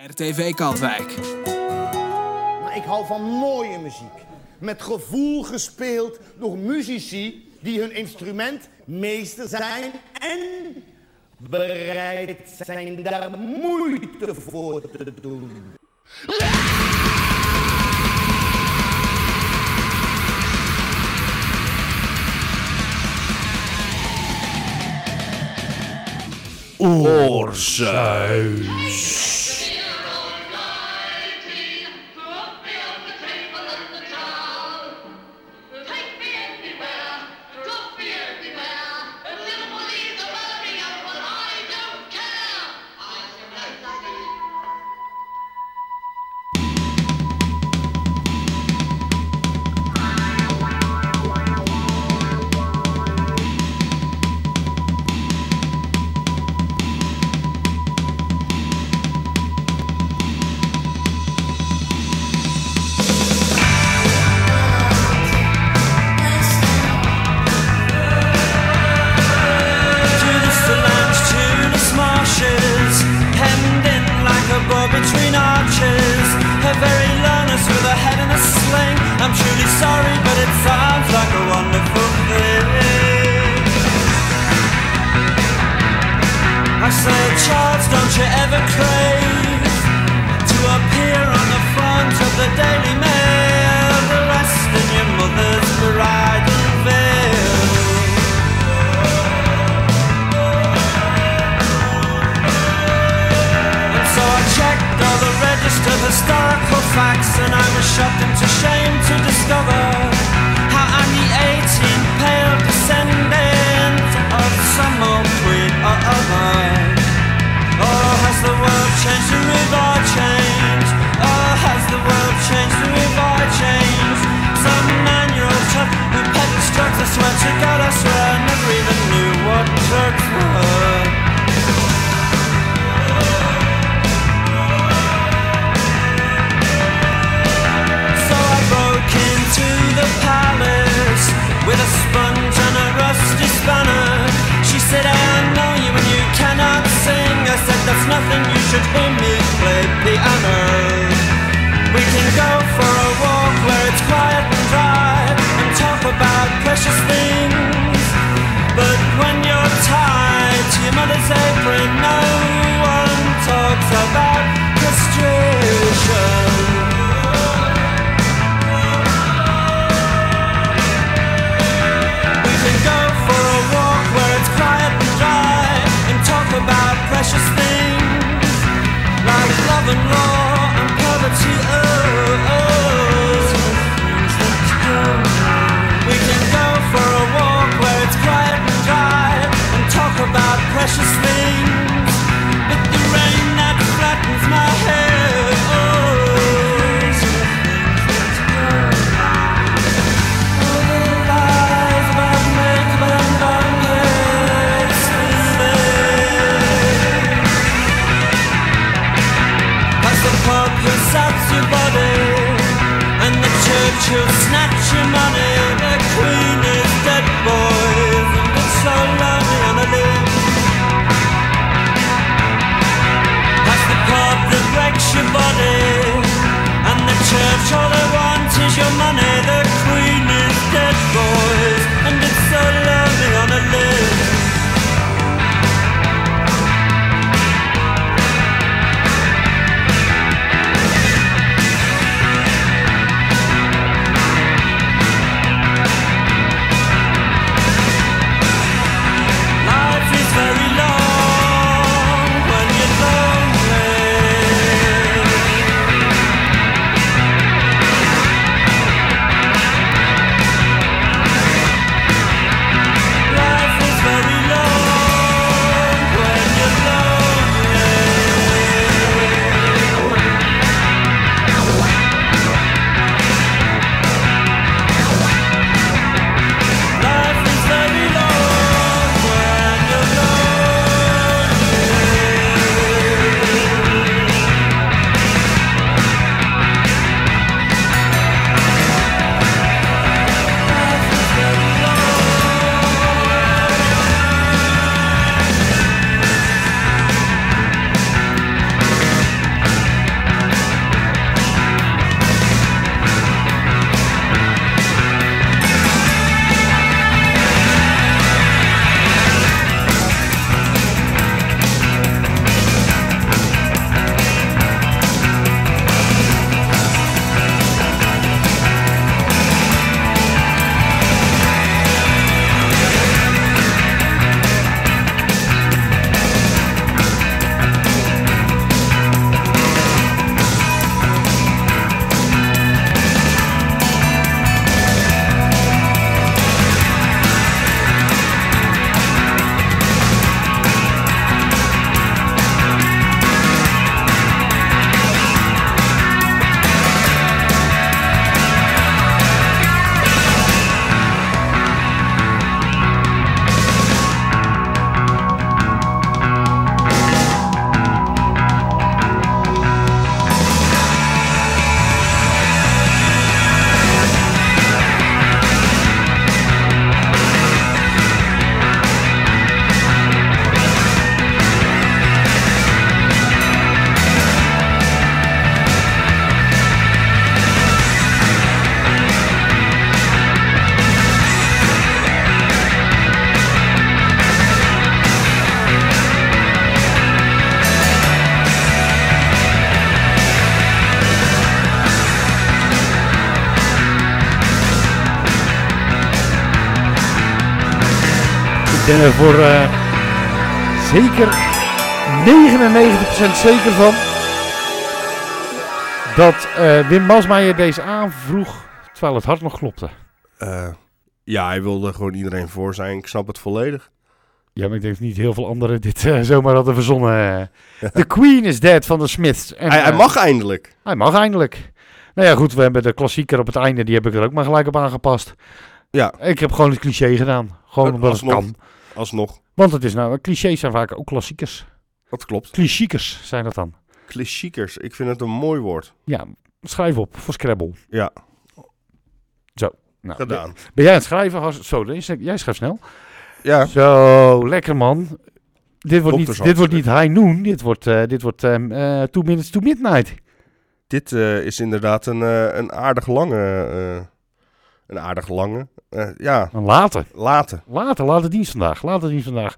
RTV Katwijk. Ik hou van mooie muziek. Met gevoel gespeeld door muzici die hun instrument meester zijn en bereid zijn daar moeite voor te doen. Oorzuis. Voor eh, zeker 99% zeker van dat eh, Wim Masmeijer deze aanvroeg terwijl het hart nog klopte. Eh, ja, hij wilde gewoon iedereen voor zijn. Ik snap het volledig. Ja, maar ik denk niet heel veel anderen dit zomaar hadden verzonnen. The Queen is dead van de Smiths. En, hij, hij mag eindelijk. Hij mag eindelijk. Nou ja, goed, we hebben de klassieker op het einde. Die heb ik er ook maar gelijk op aangepast. Ja, Ik heb gewoon het cliché gedaan. Gewoon Dat omdat het kan. Alsnog. Want het is nou, clichés zijn vaak ook klassiekers. Dat klopt. Clichiekers zijn dat dan. Klassiekers. Ik vind het een mooi woord. Ja, schrijf op voor Scrabble. Ja, Nou, gedaan. Ben jij aan het schrijven? Zo, jij schrijft snel. Ja, Zo, lekker man. Dit wordt, niet, Doktershandschrift. dit wordt niet high noon. Dit wordt, eh dit wordt ehm, eh, two minutes to midnight. dit eh, is inderdaad een, een aardig lange... een aardig lange... eh, ja, Dan later. later. Later, later dienst vandaag. Later dienst vandaag.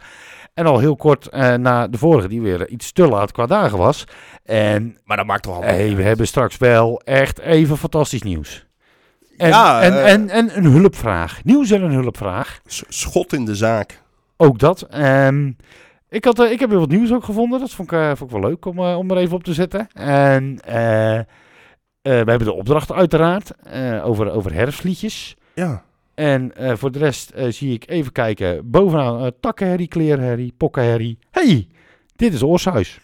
En al heel kort eh, na de vorige, die weer iets te laat qua dagen was. En Maar dat maakt toch allemaal hey, we hebben straks wel echt even fantastisch nieuws. En, Ja, en, eh, en, en een hulpvraag. Nieuws en een hulpvraag. Schot in de zaak. Ook dat. Ehm, ik, had, ik heb weer wat nieuws ook gevonden. Dat vond ik, vond ik wel leuk om, om er even op te zetten. En we hebben de opdracht uiteraard eh, over, over herfstliedjes. Ja. En eh, voor de rest eh, zie ik even kijken. Bovenaan takkenherrie, kleerherrie, pokkenherrie. hey, dit is Oorshuis.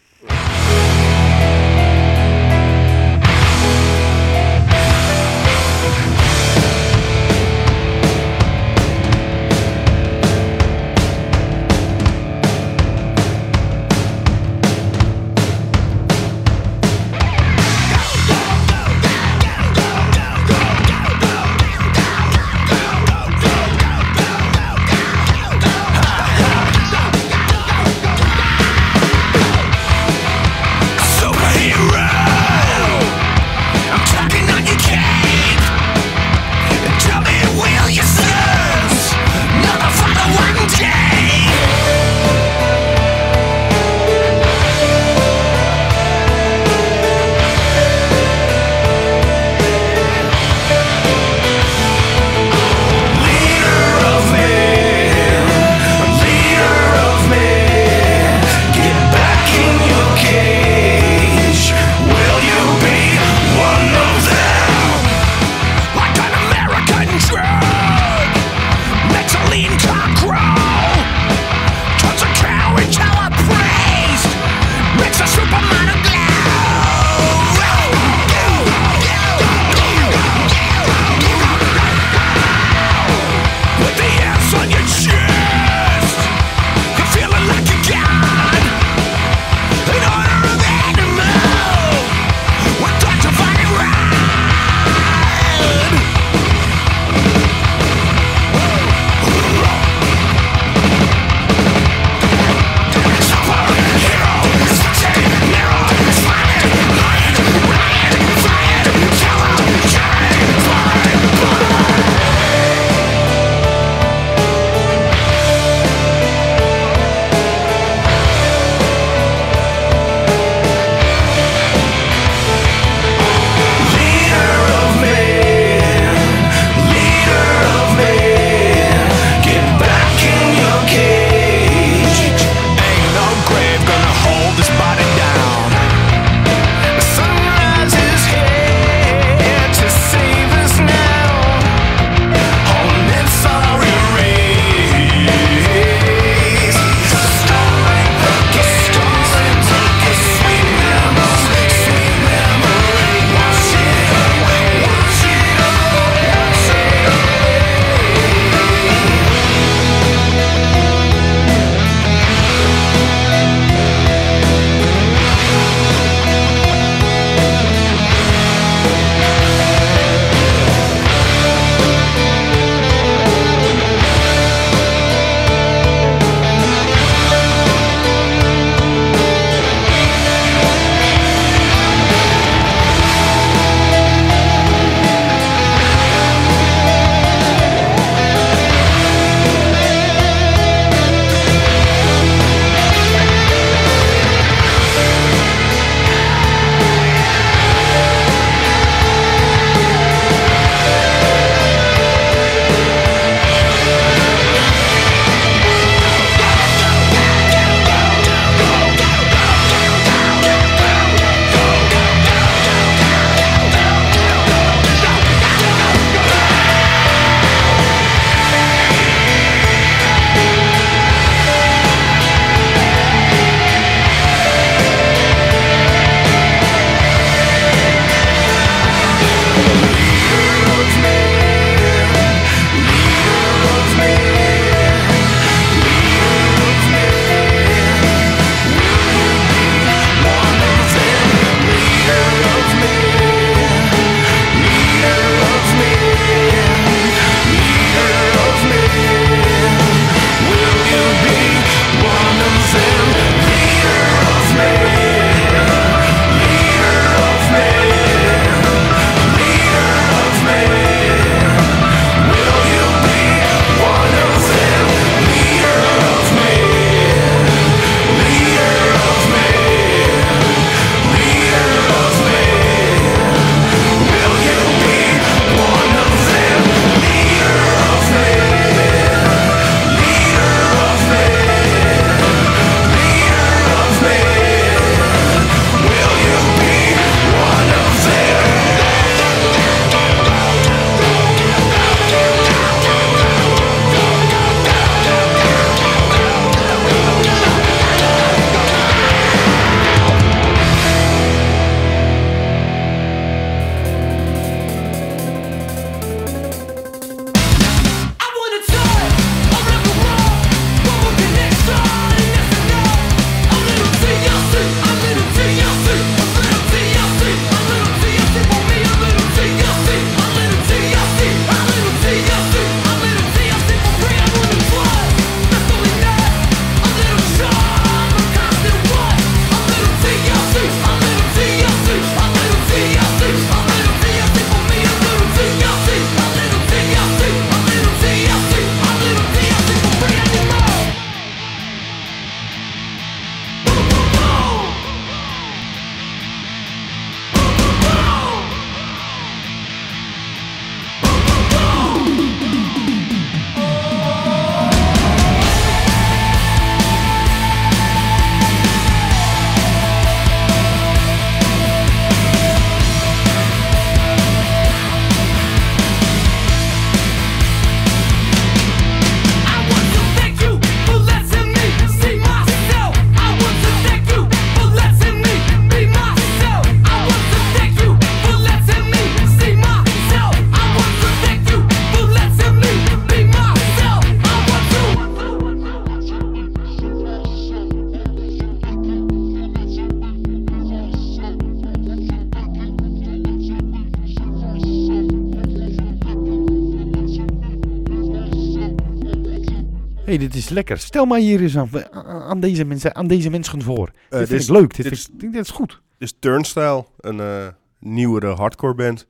Is lekker. Stel maar hier eens aan, aan, deze, mensen, aan deze mensen voor. Eh, dit vind dit, ik is, leuk. Dit, dit vind ik- dit is goed. dit is Turnstile, een eh, nieuwere hardcore band.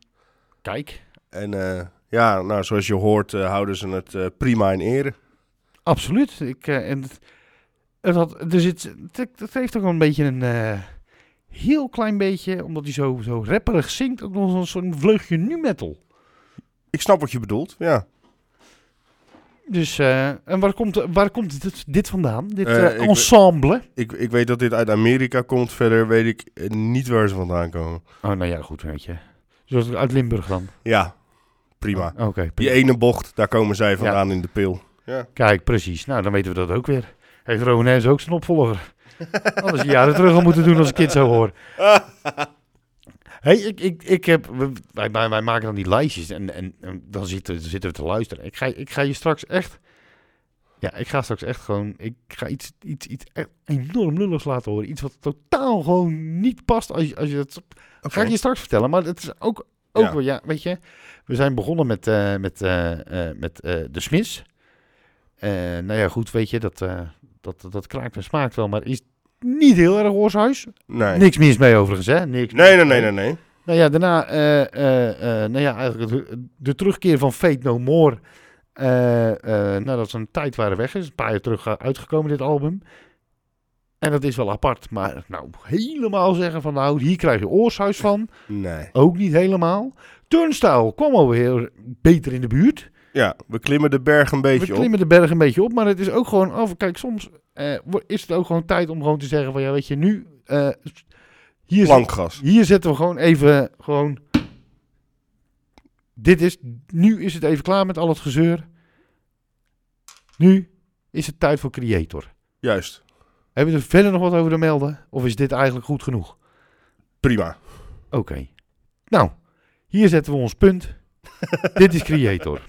Kijk, En eh, ja, nou, zoals je hoort houden ze het eh, prima in ere. absoluut. Ik, eh, en het, het, had, er zit, het, het heeft ook wel een beetje een eh, heel klein beetje, omdat hij zo, zo rapperig zingt, ook nog zo'n vleugje nu metal. Ik snap wat je bedoelt, ja. Dus, eh, en waar komt, waar komt dit, dit vandaan? Dit Eh, eh, ensemble? Ik, ik weet dat dit uit Amerika komt. Verder weet ik niet waar ze vandaan komen. Oh, nou ja, goed, weet je. Dus uit Limburg dan? Ja, prima. Oké, Die prima. ene bocht, daar komen zij vandaan in de pil. Ja. Kijk, precies. Nou, dan weten we dat ook weer. Heeft Rones ook zijn opvolger? Anders jaren terug al moeten doen als ik het zo hoor. Hey, ik, ik, ik heb, wij, wij, wij maken dan die lijstjes en, en, en dan zitten, zitten we te luisteren. Ik ga, ik ga je straks echt, ja, ik ga straks echt gewoon, ik ga iets, iets, iets echt enorm lulligs laten horen. Iets wat totaal gewoon niet past als je, als je het Ga ik je straks vertellen, maar het is ook, ook Ja. wel, ja, weet je, we zijn begonnen met, eh, met, eh, eh, met eh, de Smiths. Eh, nou ja, goed, weet je, dat, eh, dat, dat kraakt en smaakt wel, maar is niet heel erg oorshuis. Nee. Niks mis mee overigens, hè? Niks Nee, nee, nee, nee, nee. Nou ja, daarna, eh, nou ja, eigenlijk de, de terugkeer van Fate No More. nadat ze een tijd waren weg is, een paar jaar terug uitgekomen dit album. En dat is wel apart, maar nou, helemaal zeggen van nou, hier krijg je oorshuis van. Nee. Ook niet helemaal. Turnstile kwam alweer beter in de buurt. Ja, we klimmen de berg een beetje We op. klimmen de berg een beetje op, maar het is ook gewoon af. Kijk, soms eh, is het ook gewoon tijd om gewoon te zeggen van ja, weet je, nu eh, hier, zet- hier zetten we gewoon even gewoon. Dit is nu is het even klaar met al het gezeur. Nu is het tijd voor Creator. Juist. Hebben we er verder nog wat over te melden? Of is dit eigenlijk goed genoeg? Prima. Oké. Nou, hier zetten we ons punt. Dit is Creator.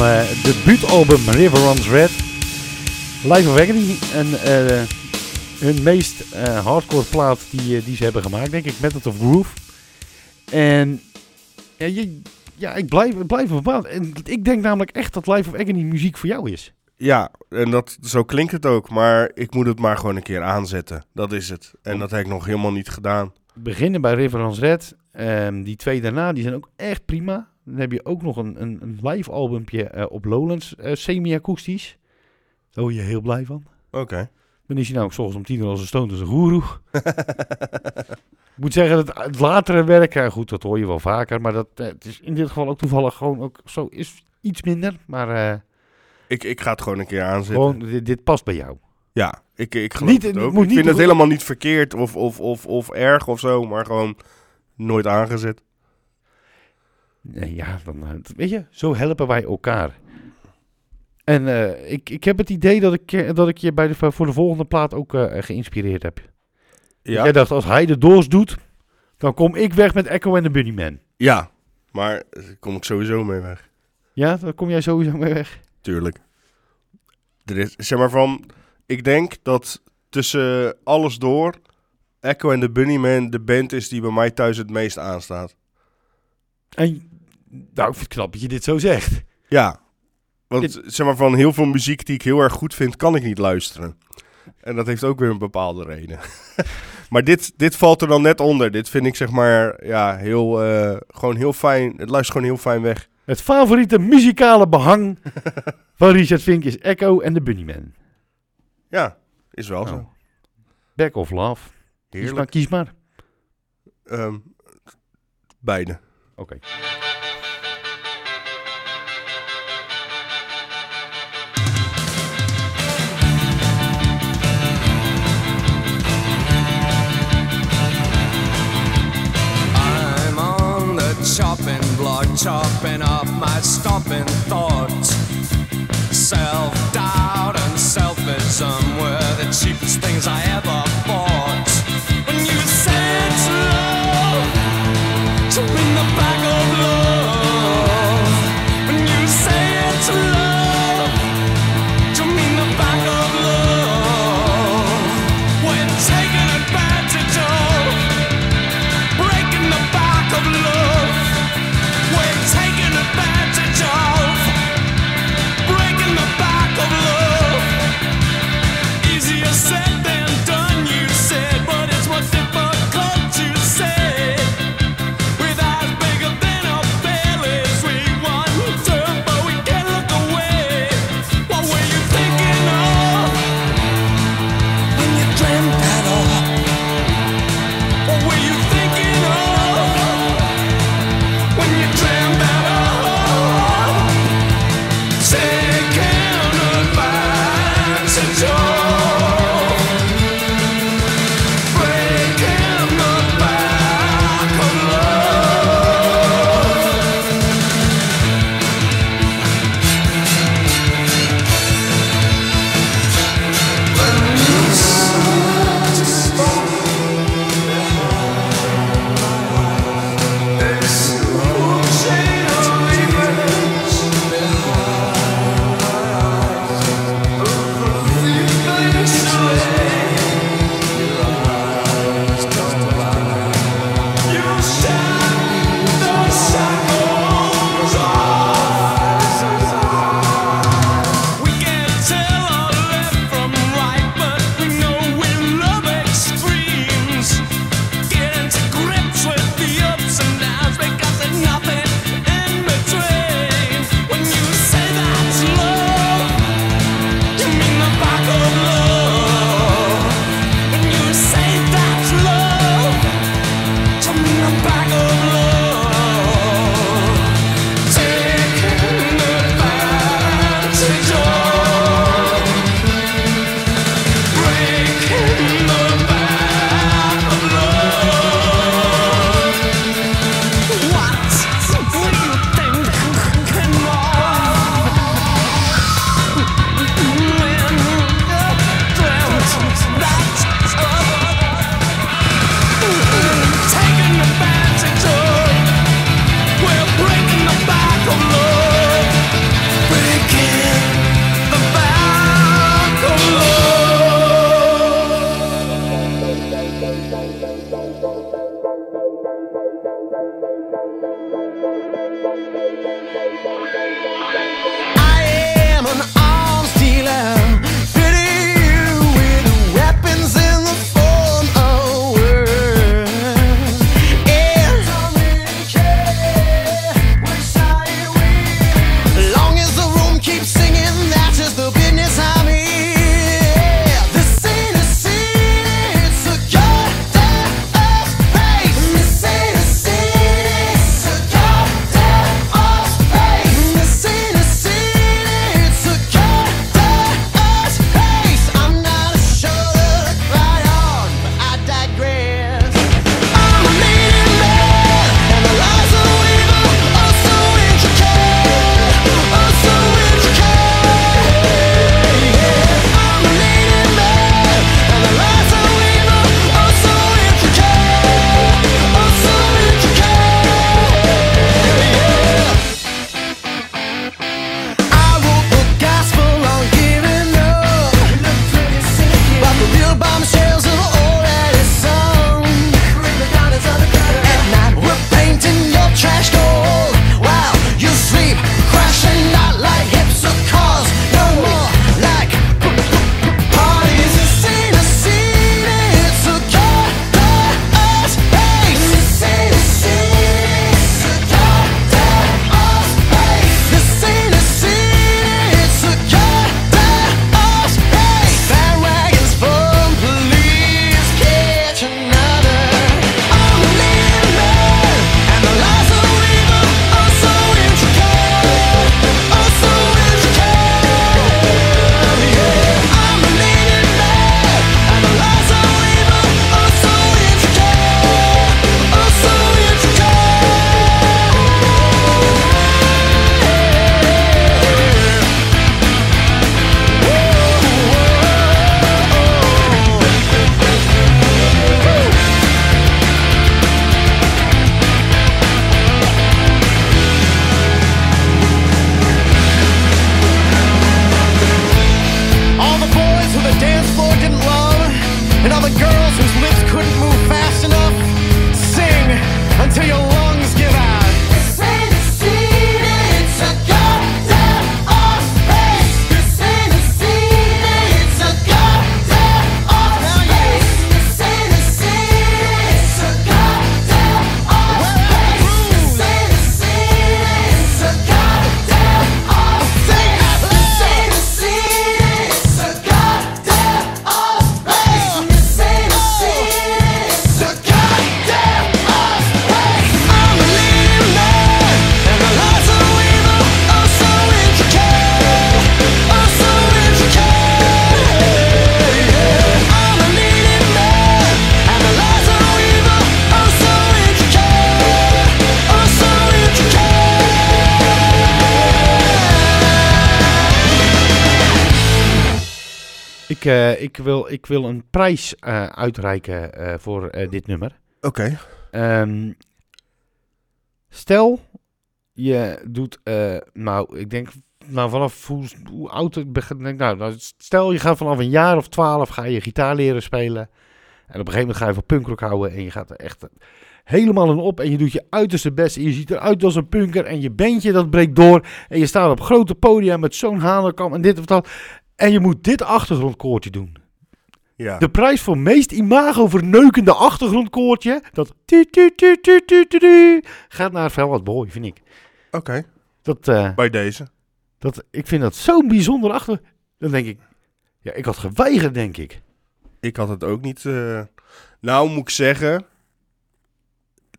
Van eh debuutalbum River Runs Red. Live of Agony. En eh, hun meest eh, hardcore plaat die, die ze hebben gemaakt, denk ik. Method of Groove. En ja, je, ja ik blijf, blijf verbaasd. En ik denk namelijk echt dat Live of Agony muziek voor jou is. Ja, en dat, zo klinkt het ook. Maar ik moet het maar gewoon een keer aanzetten. Dat is het. En dat heb ik nog helemaal niet gedaan. beginnen bij River Runs Red. Ehm, die twee daarna, die zijn ook echt prima. Dan heb je ook nog een, een, een live albumpje eh, op Lowlands, eh, semi-akoestisch. Daar word je heel blij van. Oké. Dan is hij nou ook soms om tien uur als een stoont als een goeroe. Ik moet zeggen, dat het latere werk, ja, goed, dat hoor je wel vaker. Maar dat eh, het is in dit geval ook toevallig gewoon ook zo is iets minder. Maar eh, Ik, ik ga het gewoon een keer aanzetten. gewoon, dit, dit past bij jou. Ja, ik, ik geloof Niet- het het ook. moet ik niet vind het helemaal niet verkeerd of, of, of, of erg of zo. Maar gewoon nooit aangezet. Nee, ja, dan, eh, weet je, zo helpen wij elkaar. En eh, ik, ik heb het idee dat ik, eh, dat ik je bij de, voor de volgende plaat ook eh, geïnspireerd heb. Ja, Jij dacht, als hij de doos doet, dan kom ik weg met Echo en de Bunnyman. ja. maar daar kom ik sowieso mee weg. Ja, daar kom jij sowieso mee weg. Tuurlijk. Er is, zeg maar van, ik denk dat tussen alles door, Echo en de Bunnyman de band is die bij mij thuis het meest aanstaat. En, nou, ik vind het knap dat je dit zo zegt. Ja, want zeg maar van heel veel muziek die ik heel erg goed vind, kan ik niet luisteren. En dat heeft ook weer een bepaalde reden. maar dit, dit valt er dan net onder. Dit vind ik zeg maar, ja, heel, eh, gewoon heel fijn. Het luistert gewoon heel fijn weg. Het favoriete muzikale behang van Richard Vink is Echo en de Bunnyman. Ja, is wel Nou, zo. Back of Love. Kies maar, Heerlijk. kies maar. Ehm, beide. Oké. Chopping block, chopping up my stopping thoughts. Self doubt and selfism were the cheapest things I ever bought. Prijs eh, uitreiken eh, voor eh, dit nummer. Oké. Ehm, stel, je doet, nou, ik denk, nou, vanaf hoe, hoe oud het begint. Nou, nou, stel, je gaat vanaf een jaar of twaalf ga je gitaar leren spelen. En op een gegeven moment ga je van punkrock houden en je gaat er echt helemaal in op. En je doet je uiterste best en je ziet eruit als een punker. En je bandje dat breekt door. En je staat op grote podia met zo'n hanenkam en dit of dat. En je moet dit achtergrondkoortje doen. Ja. De prijs voor meest imago-verneukende achtergrondkoortje, dat tu, tu, tu, tu, tu, tu, tu, gaat naar Velvet Boy, vind ik. Oké, Dat, eh, bij deze. dat, ik vind dat zo'n bijzonder achter... Dan denk ik, ja, ik had geweigerd, denk ik. Ik had het ook niet. eh, Nou, moet ik zeggen.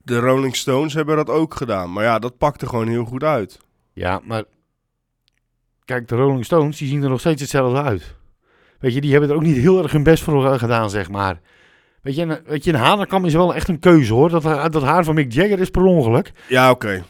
De Rolling Stones hebben dat ook gedaan. Maar ja, dat pakte gewoon heel goed uit. Ja, maar... Kijk, de Rolling Stones, die zien er nog steeds hetzelfde uit. Weet je, die hebben er ook niet heel erg hun best voor gedaan, zeg maar. Weet je, een, weet je, een hanenkam is wel echt een keuze, hoor. Dat, dat haar van Mick Jagger is per ongeluk. Ja, oké.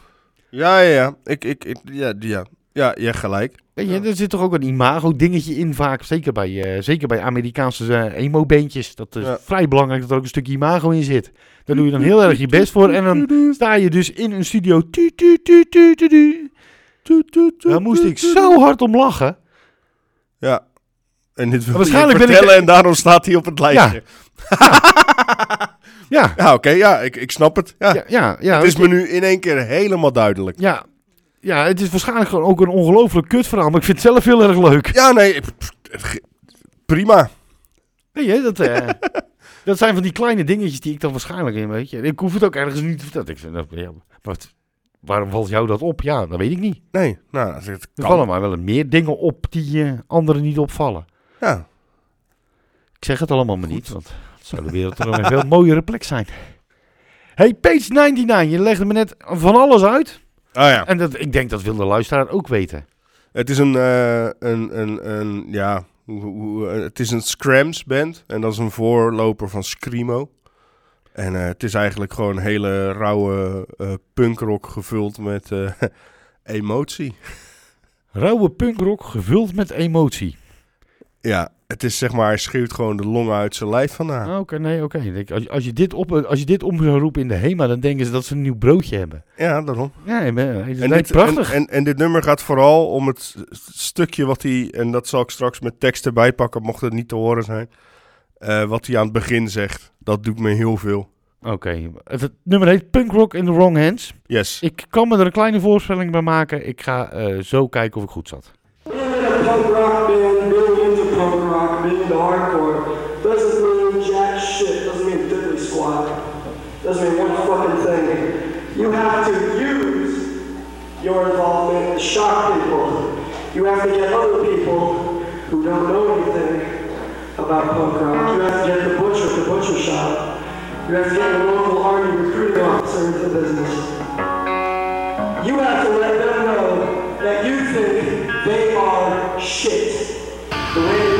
Ja, ja, ja. Ik, ik, ik, ja, ja. Ja, je gelijk. Weet je, er zit toch ook een imago-dingetje in vaak. Zeker bij, eh, zeker bij Amerikaanse eh, emo-bandjes. Dat is Ja. vrij belangrijk dat er ook een stukje imago in zit. Daar doe je dan heel erg je best voor. En dan sta je dus in een studio. Tu, tu, tu, tu, tu, tu. Daar moest ik zo hard om lachen. Ja. En dit wil Waarschijnlijk je ben ik- vertellen en daarom staat hij op het lijstje. Ja, Ja, oké. ja, ik, ik snap het. Ja. ja, ja. ja het is me nu in één keer helemaal duidelijk. ja, ja, het is waarschijnlijk gewoon ook een ongelooflijk kutverhaal. Maar ik vind het zelf heel erg leuk. Ja, nee. Prima. Je, dat, eh, dat zijn van die kleine dingetjes die ik dan waarschijnlijk in, weet je. Ik hoef het ook ergens niet te vertellen. Ik vind, dat, ja, wat, waarom valt jou dat op? Ja, dat weet ik niet. Nee, nou, het Er kan. vallen maar wel meer dingen op die eh, anderen niet opvallen. Ja. Ik zeg het allemaal maar niet, want het zou de wereld toch een veel mooiere plek zijn. Hey, page 99, je legde me net van alles uit. Ah ja. En dat, ik denk dat wil de luisteraar ook weten. Het is een, eh, een, een, een ja, hoe, hoe, eh, het is een Scrams band en dat is een voorloper van Screamo. En eh, het is eigenlijk gewoon hele rauwe eh, punkrock gevuld met emotie. Rauwe punkrock gevuld met emotie. Ja, het is zeg maar, hij schreeuwt gewoon de longen uit zijn lijf vandaan. Ah, Oké, nee, oké. Ik denk, Als, je- als, je dit op, als je dit om zou roepen in de HEMA, dan denken ze dat ze een nieuw broodje hebben. Ja, daarom. Ja, En dit, prachtig. En, en, en dit nummer gaat vooral om het stukje wat hij, en dat zal ik straks met tekst erbij pakken, mocht het niet te horen zijn. eh, wat hij aan het begin zegt, dat doet me heel veel. Oké, het, het nummer heet Punk Rock in the Wrong Hands. Yes. Ik kan me er een kleine voorspelling bij maken. Ik ga eh, zo kijken of ik goed zat. Being hardcore, doesn't mean jack shit. Doesn't mean diddly squat. Doesn't mean one fucking thing. You have to use your involvement to shock people. You have to get other people who don't know anything about punk rock. You have to get the butcher at the butcher shop. You have to get the local army recruiting officer into the business. You have to let them know that you think they are shit. The way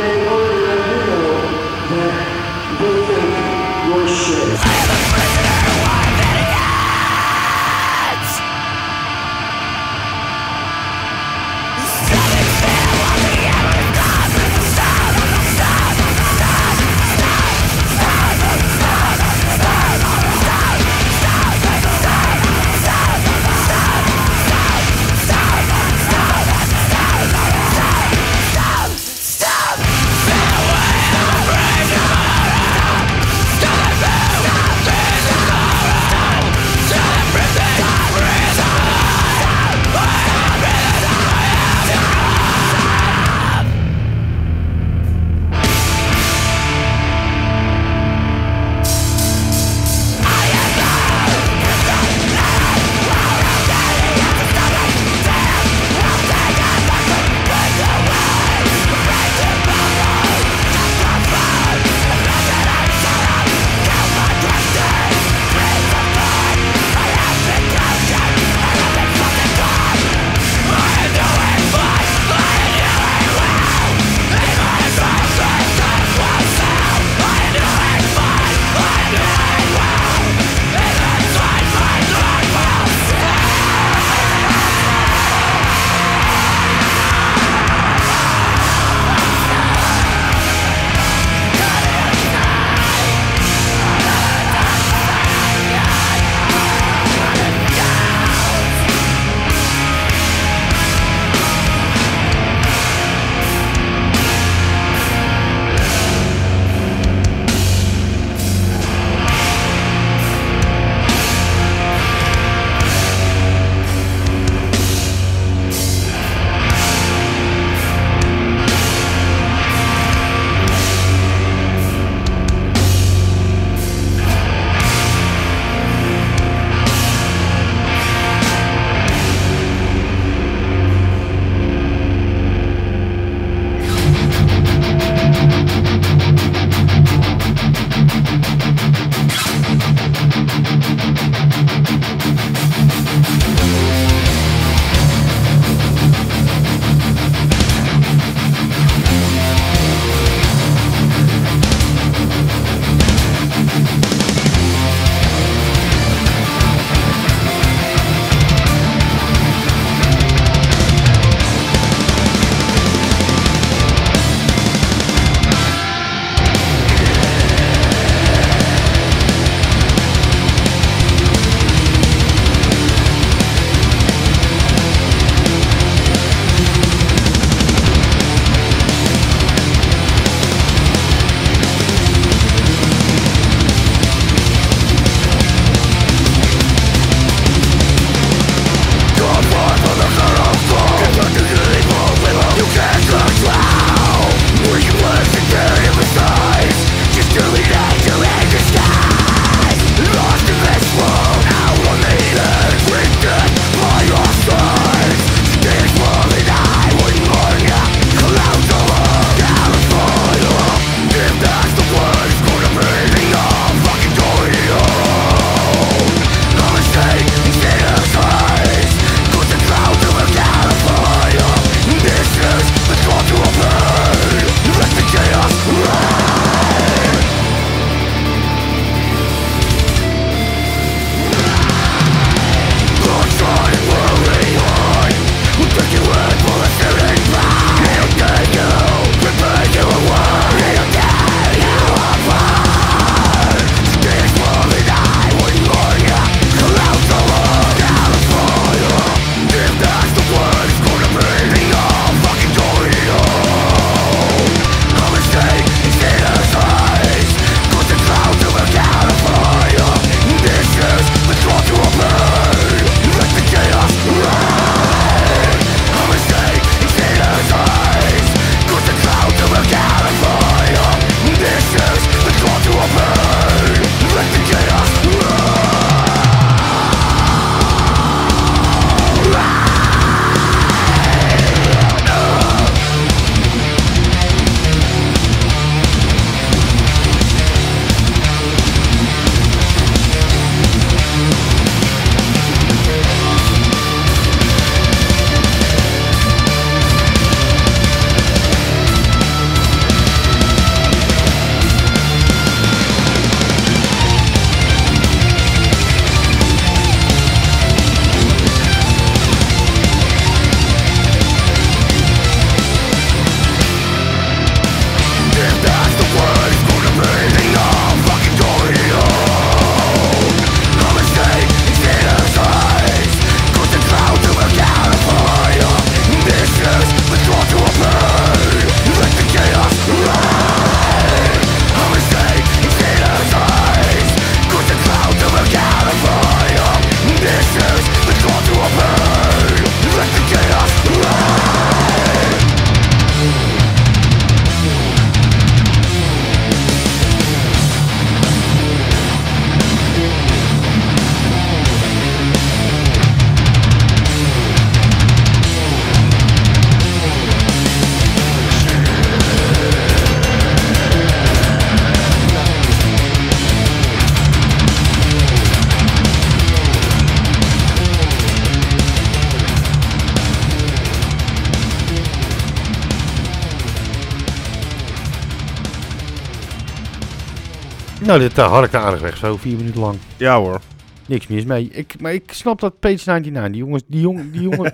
Nou, dit uh, had ik aardig weg, zo vier minuten lang. Ja hoor. Niks mis mee. Ik, maar ik snap dat Page 99, die jongens, die jongen, die jongen,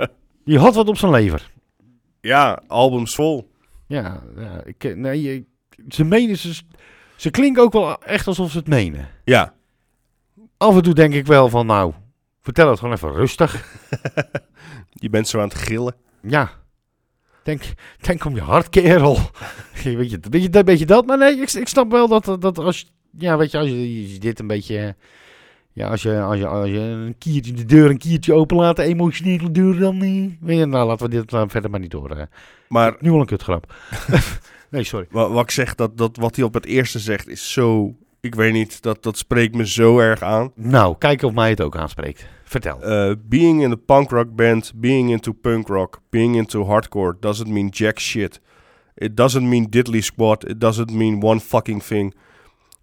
die had wat op zijn lever. Ja, albums vol. Ja, ja ik, eh, nee, je- ze menen, ze, ze klinken ook wel echt alsof ze het menen. Ja. Af en toe denk ik wel van, nou, vertel het gewoon even rustig. Je bent zo aan het gillen. Ja, denk, denk om je hart, kerel. weet, je, weet, je, weet je dat? Maar nee, ik, ik snap wel dat, dat als, je- ja, weet je, als je, je dit een beetje, ja, als je, als je, als je een kiertje, de deur een kiertje openlaat, emotionele deur, dan niet. Weet je, nou, laten we dit eh, verder maar niet horen. Maar Nu al een kutgrap. nee, sorry. wa- wat ik zeg, dat, dat wat hij op het eerste zegt, is zo... Ik weet niet, dat, dat spreekt me zo erg aan. Nou, kijken of mij het ook aanspreekt. Vertel. Uh, being in a punk rock band, being into punk rock, being into hardcore doesn't mean jack shit. It doesn't mean diddly squat. It doesn't mean one fucking thing.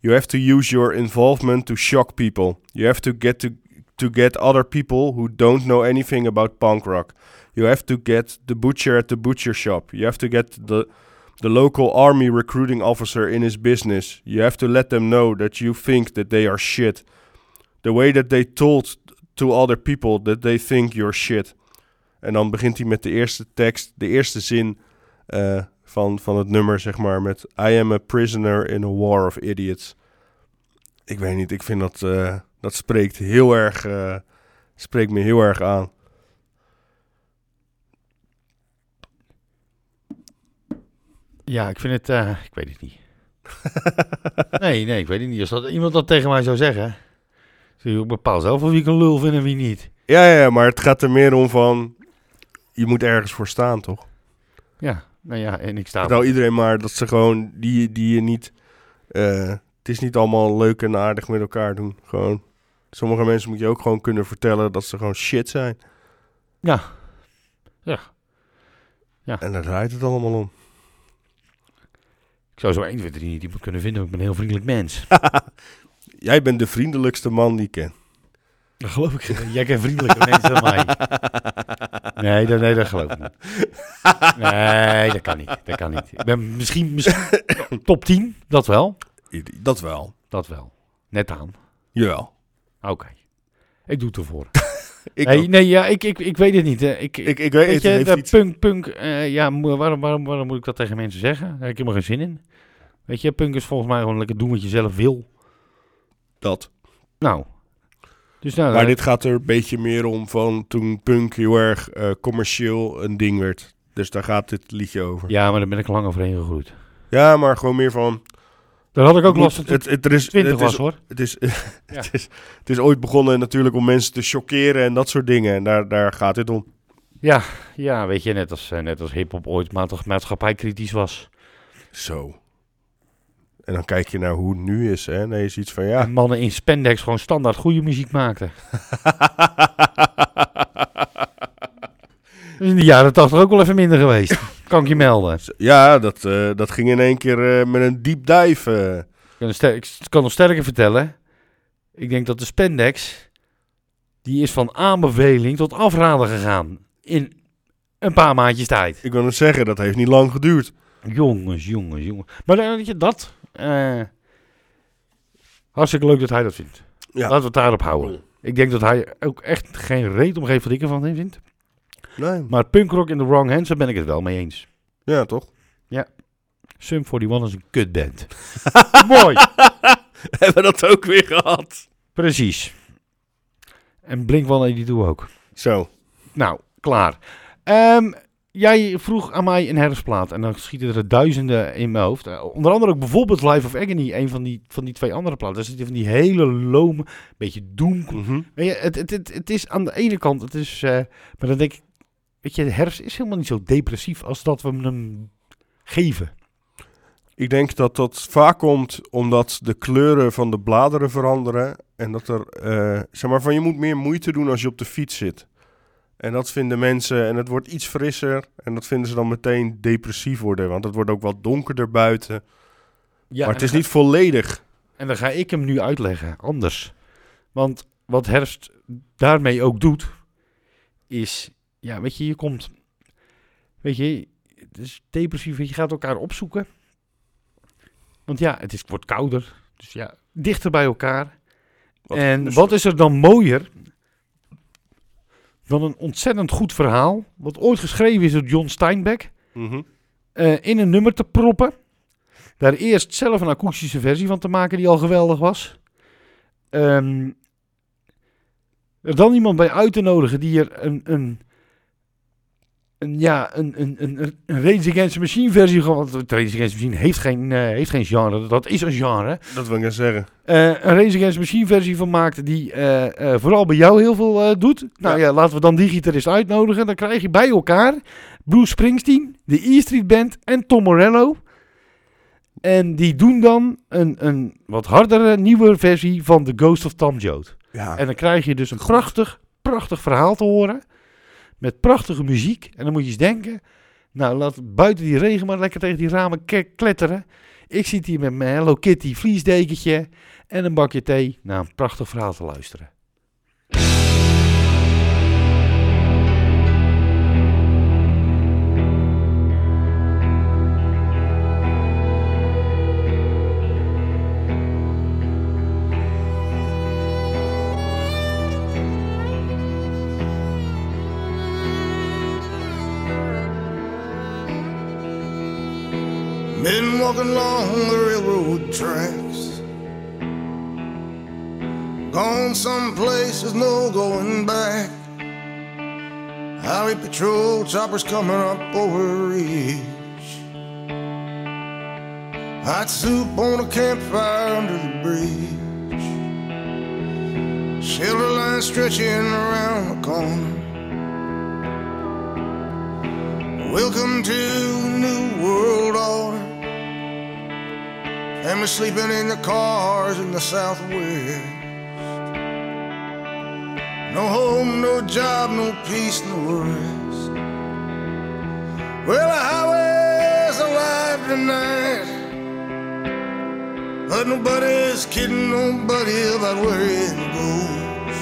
You have to use your involvement to shock people. You have to get to to get other people who don't know anything about punk rock. You have to get the butcher at the butcher shop. You have to get the the local army recruiting officer in his business. You have to let them know that you think that they are shit. The way that they told to other people that they think you're shit. En dan begint hij met de eerste tekst, de eerste zin eh, van, van het nummer, zeg maar, met I am a prisoner in a war of idiots. Ik weet niet, ik vind dat, eh, dat spreekt heel erg, eh, spreekt me heel erg aan. Ja, ik vind het, ik weet het niet. nee, nee, ik weet het niet. Als dat, iemand dat tegen mij zou zeggen, zie je, ik bepaal zelf of wie ik een lul vind en wie niet. Ja, ja, ja, maar het gaat er meer om van, je moet ergens voor staan, toch? Ja, nou ja, en ik sta... Vertel iedereen maar dat ze gewoon, die, die je niet, eh, het is niet allemaal leuk en aardig met elkaar doen. Gewoon, sommige mensen moet je ook gewoon kunnen vertellen dat ze gewoon shit zijn. Ja. Ja. En daar draait het allemaal om. Ik zou zo 1, 2, 3 niet iemand kunnen vinden, want ik ben een heel vriendelijk mens. Jij bent de vriendelijkste man die ik ken. Dat geloof ik. Jij kent vriendelijke mensen dan mij. Nee, dat, nee, dat geloof ik niet. Nee, dat kan niet. Dat kan niet. Ik ben misschien, misschien top 10, dat wel. Dat wel. Dat wel. Net aan. Jawel. Oké. Ik doe het ervoor. Ik, nee, ook. nee, ja, ik, ik, ik weet het niet. Ik, ik, ik weet weet het. je, iets- punk, punk, eh, ja, waarom, waarom, waarom moet ik dat tegen mensen zeggen? Daar heb ik helemaal geen zin in. Weet je, punk is volgens mij gewoon lekker doen wat je zelf wil. Dat. Nou. Dus nou, Maar eh, dit gaat er een beetje meer om van toen punk heel erg eh, commercieel een ding werd. Dus daar gaat dit liedje over. Ja, maar daar ben ik lang overheen gegroeid. Ja, maar gewoon meer van... Daar had ik ook last van het, het, er is, ik 20 het was is, hoor. Het is, het, is, het is ooit begonnen natuurlijk om mensen te chockeren en dat soort dingen. En daar, daar gaat dit om. Ja, ja, weet je, net als, eh, net als hip-hop ooit maatschappij maatschappijkritisch was. Zo. En dan kijk je naar hoe het nu is. Hè? Nee, je ziet van ja. En mannen in spandex gewoon standaard goede muziek maakten. Dat is in de jaren 80 ook wel even minder geweest. kan ik je melden. Ja, dat, eh, dat ging in één keer eh, met een deep dive. eh. Ik kan, ik kan nog sterker vertellen. Ik denk dat de spandex, die is van aanbeveling tot afraden gegaan. In een paar maandjes tijd. Ik wil het zeggen, dat heeft niet lang geduurd. Jongens, jongens, jongens. Maar dan weet je dat. Eh, hartstikke leuk dat hij dat vindt. Ja. Laten we het daarop houden. Ik denk dat hij ook echt geen reet om geeft wat ik ervan vindt. Nee. Maar punkrock in the wrong hands, daar ben ik het wel mee eens. Ja, toch? Sum 41 is een kutband. Mooi. Hebben we dat ook weer gehad? Precies. En Blink-182 ook. Zo. Nou, klaar. Ehm, jij vroeg aan mij een herfstplaat. En dan schieten er duizenden in mijn hoofd. Eh, onder andere ook bijvoorbeeld Life of Agony. Een van die, van die twee andere platen. Daar zitten van die hele lome, beetje doem. Mhm. Weet je, het, het, het, het is aan de ene kant, het is, eh, maar dan denk ik, weet je, de herfst is helemaal niet zo depressief als dat we hem geven. Ik denk dat dat vaak komt omdat de kleuren van de bladeren veranderen. En dat er, eh, zeg maar, van je moet meer moeite doen als je op de fiets zit. En dat vinden mensen, en het wordt iets frisser. En dat vinden ze dan meteen depressief worden. Want het wordt ook wat donkerder buiten. Ja, maar het is niet volledig. En dan ga ik hem nu uitleggen, anders. Want wat herfst daarmee ook doet, is, ja, weet je, je komt, weet je, het is depressief, je, je gaat elkaar opzoeken. Want ja, het is, het wordt kouder, Dus ja, dichter bij elkaar. Wat- en dus- wat is er dan mooier dan een ontzettend goed verhaal, wat ooit geschreven is door John Steinbeck, Mhm. eh, in een nummer te proppen. Daar eerst zelf een akoestische versie van te maken die al geweldig was. Ehm, er dan iemand bij uit te nodigen die er een, een, een, ja, een, een, een, een Rage Against the Machine versie van... Want Rage Against the Machine heeft geen, eh, heeft geen genre, dat is een genre. Dat wil ik net zeggen. Eh, een Rage Against the Machine versie van maakt die eh, vooral bij jou heel veel doet. Nou ja. laten we dan die gitarist uitnodigen. Dan krijg je bij elkaar Bruce Springsteen, de E Street Band en Tom Morello. En die doen dan een, een wat hardere, nieuwe versie van The Ghost of Tom Joad. Ja. En dan krijg je dus een prachtig, prachtig verhaal te horen. Met prachtige muziek. En dan moet je eens denken. Nou, laat buiten die regen maar lekker tegen die ramen kletteren. Ik zit hier met mijn Hello Kitty vliesdekentje en een bakje thee naar een prachtig verhaal te luisteren. Been walking along the railroad tracks. Gone someplace there's no going back. Highway patrol choppers coming up over ridge. Hot soup on a campfire under the bridge. Shelter line stretching around the corner. Welcome to new world order. Family sleeping in the cars in the southwest. No home, no job, no peace, no rest. Well, the highway's alive tonight. But nobody's kidding nobody about where it goes.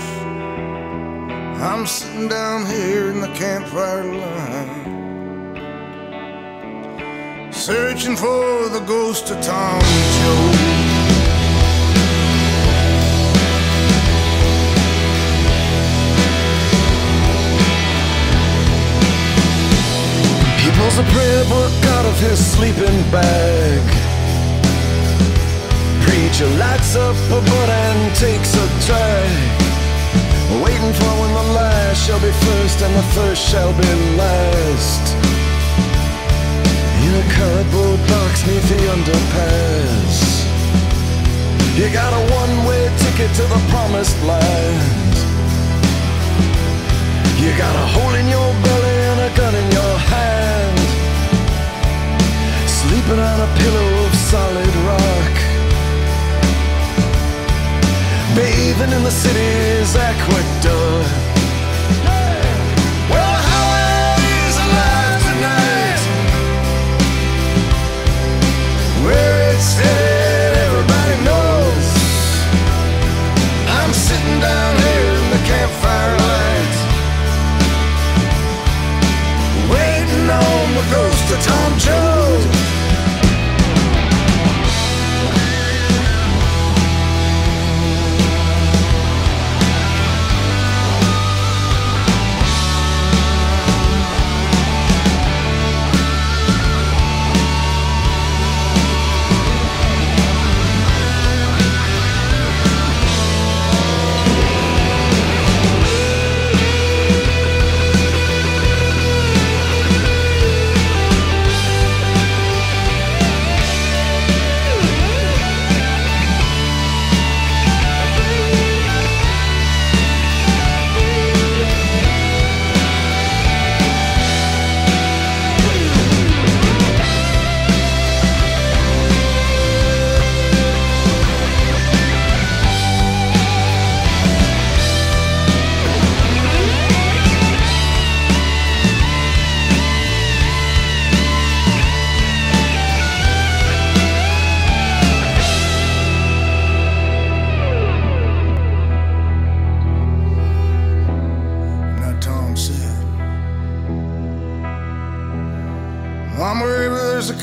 I'm sitting down here in the campfire line. Searching for the ghost of Tom. He pulls a prayer book out of his sleeping bag. Preacher lights up a butt and takes a drag. Waiting for when the last shall be first and the first shall be last. A cardboard box neath the underpass. You got a one-way ticket to the promised land. You got a hole in your belly and a gun in your hand. Sleeping on a pillow of solid rock. Bathing in the city's aqueduct. In the campfire light. Waiting on the ghost of Tom Joad.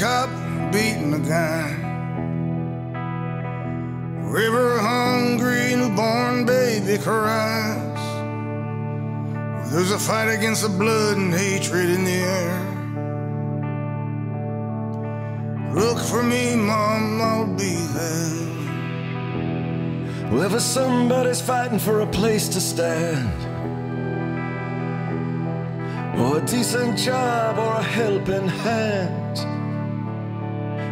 Cop beating a guy. Wherever a hungry newborn baby cries, there's a fight against the blood and hatred in the air. Look for me, Mom, I'll be there. Wherever somebody's fighting for a place to stand, or a decent job, or a helping hand.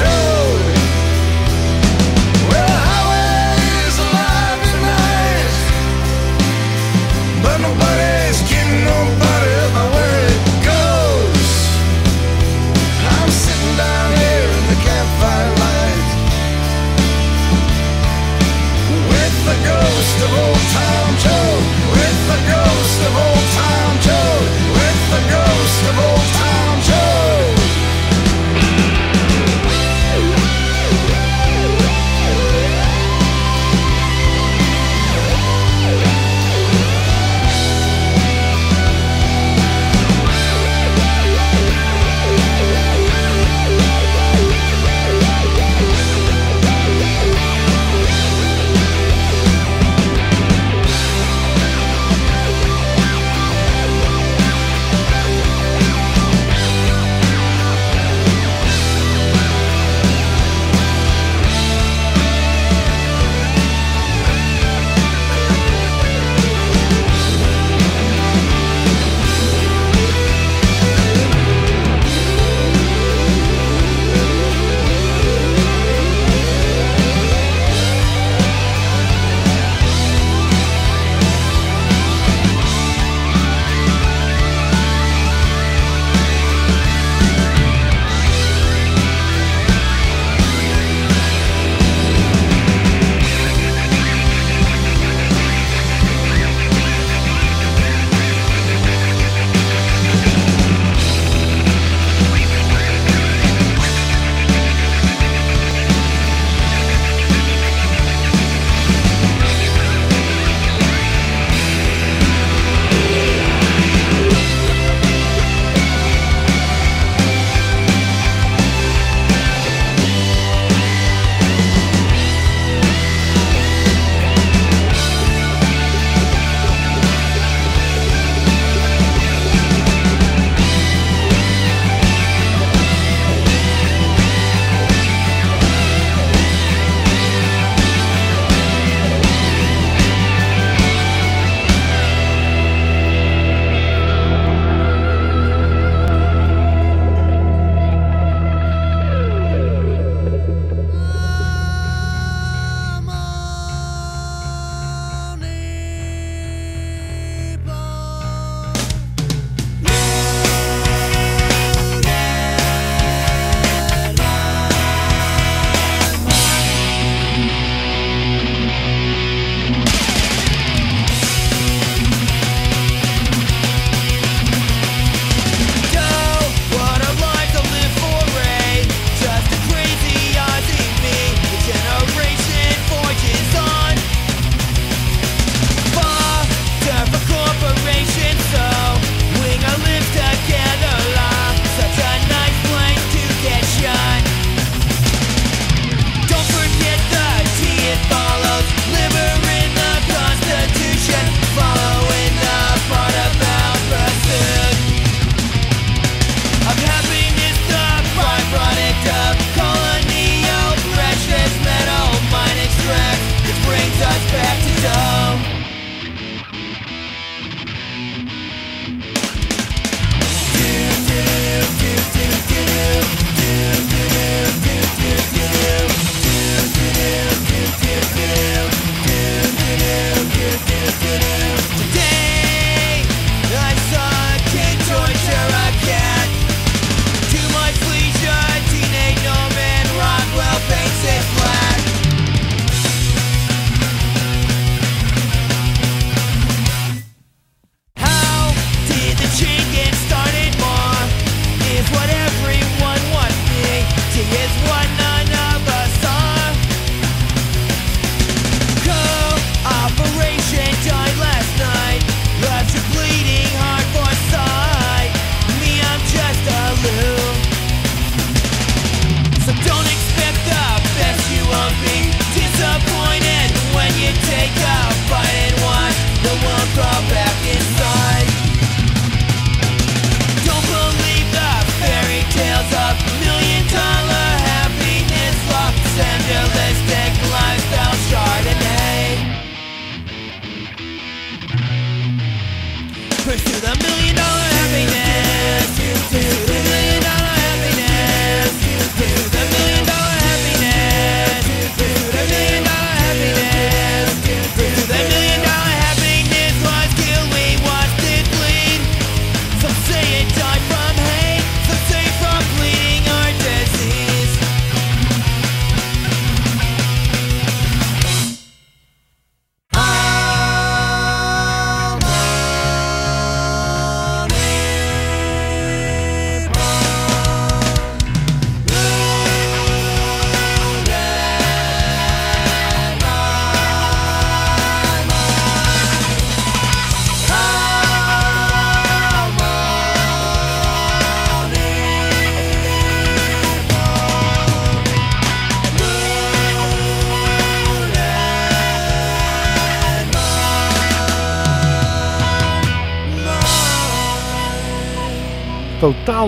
Tom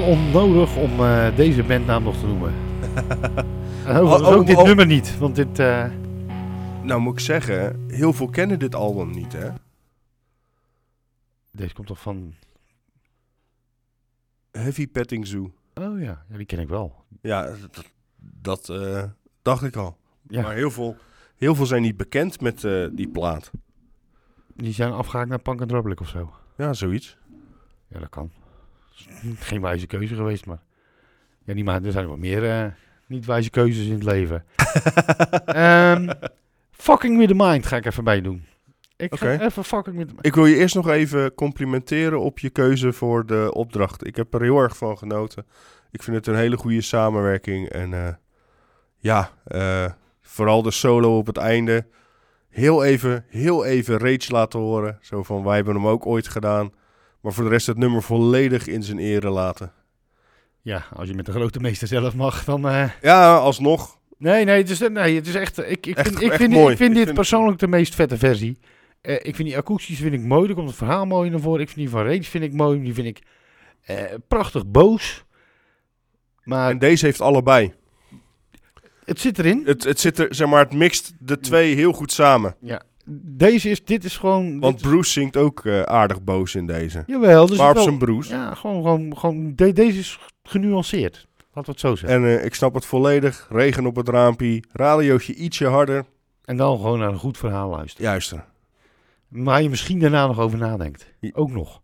totaal onnodig om eh, deze bandnaam nog te noemen. overigens Oh, oh, ook dit oh. nummer niet, want dit... eh, Nou moet ik zeggen, heel veel kennen dit album niet, hè? deze komt toch van... Heavy Petting Zoo. Oh ja, ja die ken ik wel. Ja, dat, dat eh, dacht ik al. Ja, Maar heel veel, heel veel zijn niet bekend met die plaat. die zijn afgehaakt naar Punk and Republic of zo. Ja, zoiets. Ja, dat kan. Geen wijze keuze geweest, maar... Ja, niet maar er zijn wel meer eh, niet wijze keuzes in het leven. Ehm, fucking with the mind ga ik even bij doen. Ik ga even fucking with the mind. Ik wil je eerst nog even complimenteren op je keuze voor de opdracht. Ik heb er heel erg van genoten. Ik vind het een hele goede samenwerking. En eh, ja, eh, vooral de solo op het einde. Heel even, heel even Rage laten horen. Zo van, wij hebben hem ook ooit gedaan. Maar voor de rest het nummer volledig in zijn ere laten. Ja, als je met de grote meester zelf mag, dan... eh, Ja, alsnog. Nee, nee, het is, nee, het is echt... eh, Ik, ik Echt- vind, ik vind, mooi. ik vind Ik dit vind- persoonlijk de meest vette versie. Eh, ik vind die akoestisch vind ik mooi. Er komt het verhaal mooi naar voren. Ik vind die van Rage vind ik mooi. Die vind ik eh, prachtig boos. Maar En deze heeft allebei. het zit erin. Het, het zit er, zeg maar, het mixt de twee heel goed samen. Ja, deze is, dit is gewoon... Want dit Bruce zingt ook eh, aardig boos in deze. Jawel, dus maar op wel- zijn Bruce. Ja, gewoon, gewoon, gewoon de- deze is genuanceerd. Laten we het zo zeggen. En eh, ik snap het volledig. Regen op het raampje. Radiootje ietsje harder. En dan gewoon naar een goed verhaal luisteren. Juister. Waar je misschien daarna nog over nadenkt. Ook nog.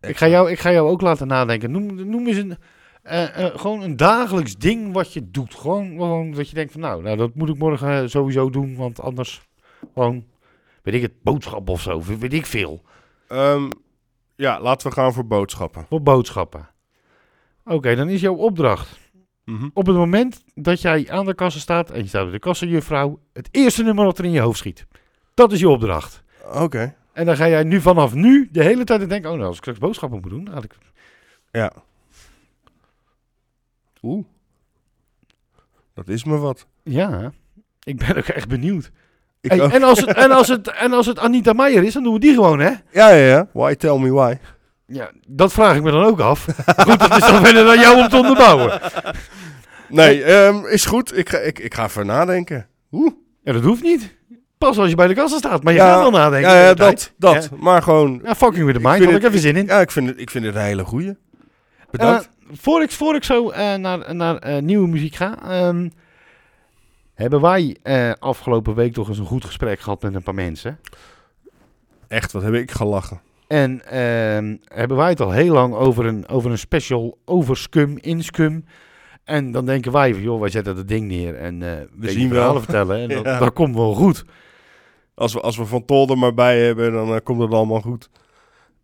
Ik ga, jou, ik ga jou ook laten nadenken. Noem, noem eens een, eh, gewoon een dagelijks ding wat je doet. Gewoon, gewoon dat je denkt van nou, nou, dat moet ik morgen sowieso doen. Want anders gewoon, weet ik het, boodschap of zo. Weet ik veel. Ehm, ja, laten we gaan voor boodschappen. Voor boodschappen. Oké, dan is jouw opdracht. Mhm. Op het moment dat jij aan de kassa staat en je staat bij de kassajuffrouw, het eerste nummer dat er in je hoofd schiet. Dat is je opdracht. Oké. En dan ga jij nu vanaf nu de hele tijd denken, oh nou, als ik straks boodschappen moet doen, dan had ik... Ja. Oeh. Dat is me wat. Ja, ik ben ook echt benieuwd. Hey, en, als het, en, als het, en als het Anita Meijer is, dan doen we die gewoon, hè? Ja, ja, ja. Why tell me why? Ja, dat vraag ik me dan ook af. Goed, dat is dan verder aan jou om te onderbouwen. Nee, ehm, is goed. Ik ga, ik, ik ga even nadenken. Oeh. Ja, dat hoeft niet. Pas als je bij de kassa staat. Maar je Ja, gaat wel nadenken. Ja, ja dat. tijd. dat. Maar gewoon... Ja, fucking with the mind. Had ik even zin in. Ja, ik vind het, ik vind het een hele goeie. Bedankt. Eh, voor, ik, voor ik zo eh, naar, naar eh, nieuwe muziek ga, ehm, hebben wij eh, afgelopen week toch eens een goed gesprek gehad met een paar mensen. Echt, wat heb ik gelachen. En ehm, hebben wij het al heel lang over een, over een special over Scum, in Scum. En dan denken wij van, joh, wij zetten dat ding neer en eh we zien verhalen vertellen. En dat, Ja. dat komt wel goed. Als we, als we Van Tol er maar bij hebben, dan eh, komt het allemaal goed.